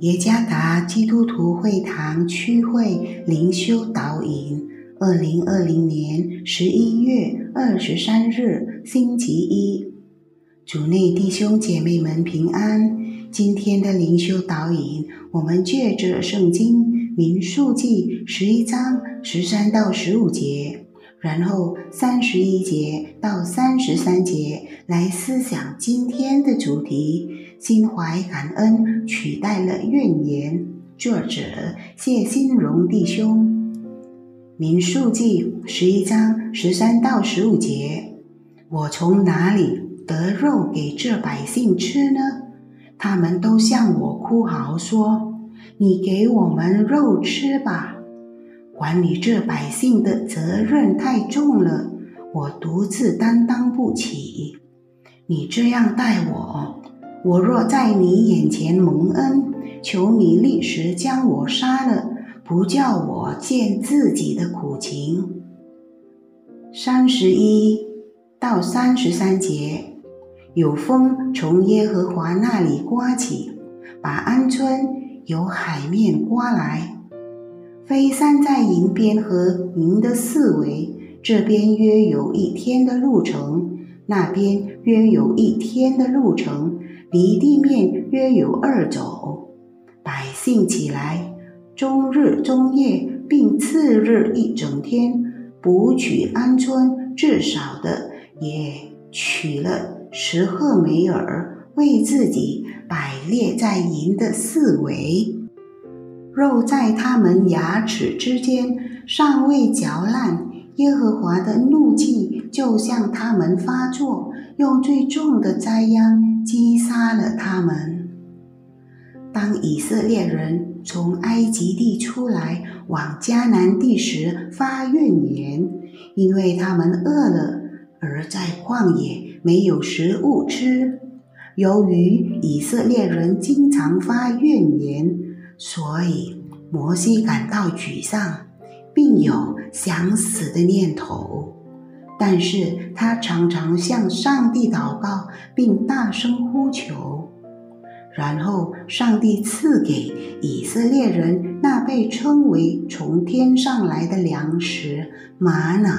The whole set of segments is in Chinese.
耶加达基督徒会堂区会灵修导引，二零二零年十一月二十三日，星期一，主内弟兄姐妹们平安。今天的灵修导引，我们借着圣经民数记十一章十三到十五节。然后三十一节到三十三节来思想今天的主题：心怀感恩取代了怨言。作者谢新荣弟兄。民数记十一章十三到十五节：我从哪里得肉给这百姓吃呢？他们都向我哭嚎说：“你给我们肉吃吧。”管理这百姓的责任太重了，我独自担当不起。你这样待我，我若在你眼前蒙恩，求你立时将我杀了，不叫我见自己的苦情。三十一到三十三节，有风从耶和华那里刮起，把鹌鹑由海面刮来。飞散在营边和营的四围，这边约有一天的路程，那边约有一天的路程，离地面约有二走。百姓起来，终日终夜，并次日一整天，捕取鹌鹑，至少的也取了十赫梅尔，为自己摆列在营的四围。肉在他们牙齿之间尚未嚼烂，耶和华的怒气就向他们发作，用最重的灾殃击杀杀了他们。当以色列人从埃及地出来往迦南地时，发怨言，因为他们饿了，而在旷野没有食物吃。由于以色列人经常发怨言。所以，摩西感到沮丧，并有想死的念头。但是他常常向上帝祷告，并大声呼求。然后，上帝赐给以色列人那被称为从天上来的粮食——玛瑙，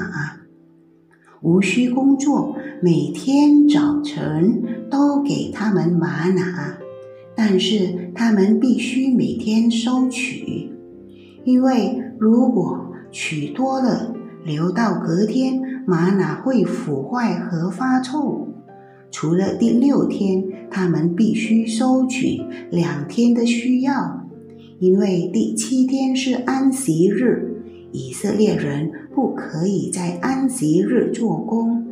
无需工作，每天早晨都给他们玛瑙。但是他们必须每天收取，因为如果取多了，留到隔天，玛瑙会腐坏和发臭。除了第六天，他们必须收取两天的需要，因为第七天是安息日，以色列人不可以在安息日做工。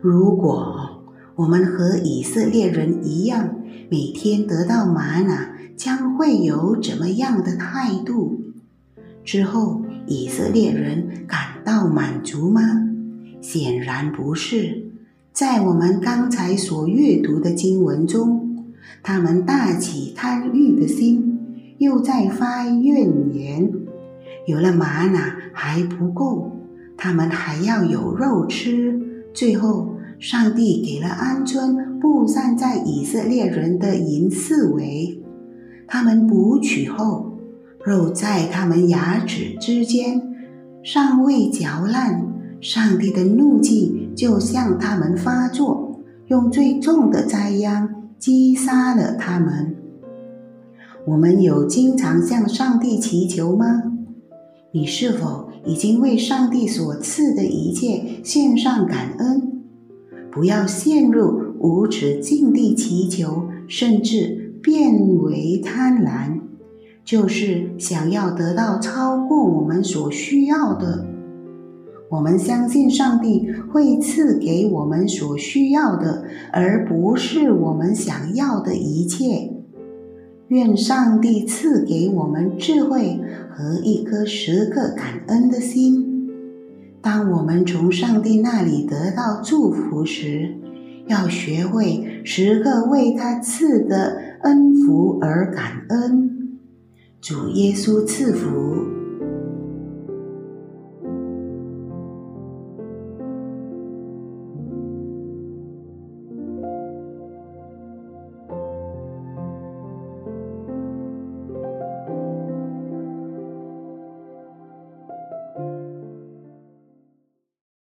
如果我们和以色列人一样，每天得到玛瑙，将会有怎么样的态度？之后，以色列人感到满足吗？显然不是。在我们刚才所阅读的经文中，他们大起贪欲的心，又在发怨言。有了玛瑙还不够，他们还要有肉吃。最后。上帝给了鹌鹑布散在以色列人的营四围，他们捕取后，肉在他们牙齿之间尚未嚼烂，上帝的怒气就向他们发作，用最重的灾殃击杀了他们。我们有经常向上帝祈求吗？你是否已经为上帝所赐的一切献上感恩？不要陷入无止境地祈求，甚至变为贪婪，就是想要得到超过我们所需要的。我们相信上帝会赐给我们所需要的，而不是我们想要的一切。愿上帝赐给我们智慧和一颗时刻感恩的心。当我们从上帝那里得到祝福时，要学会时刻为他赐的恩福而感恩。主耶稣赐福。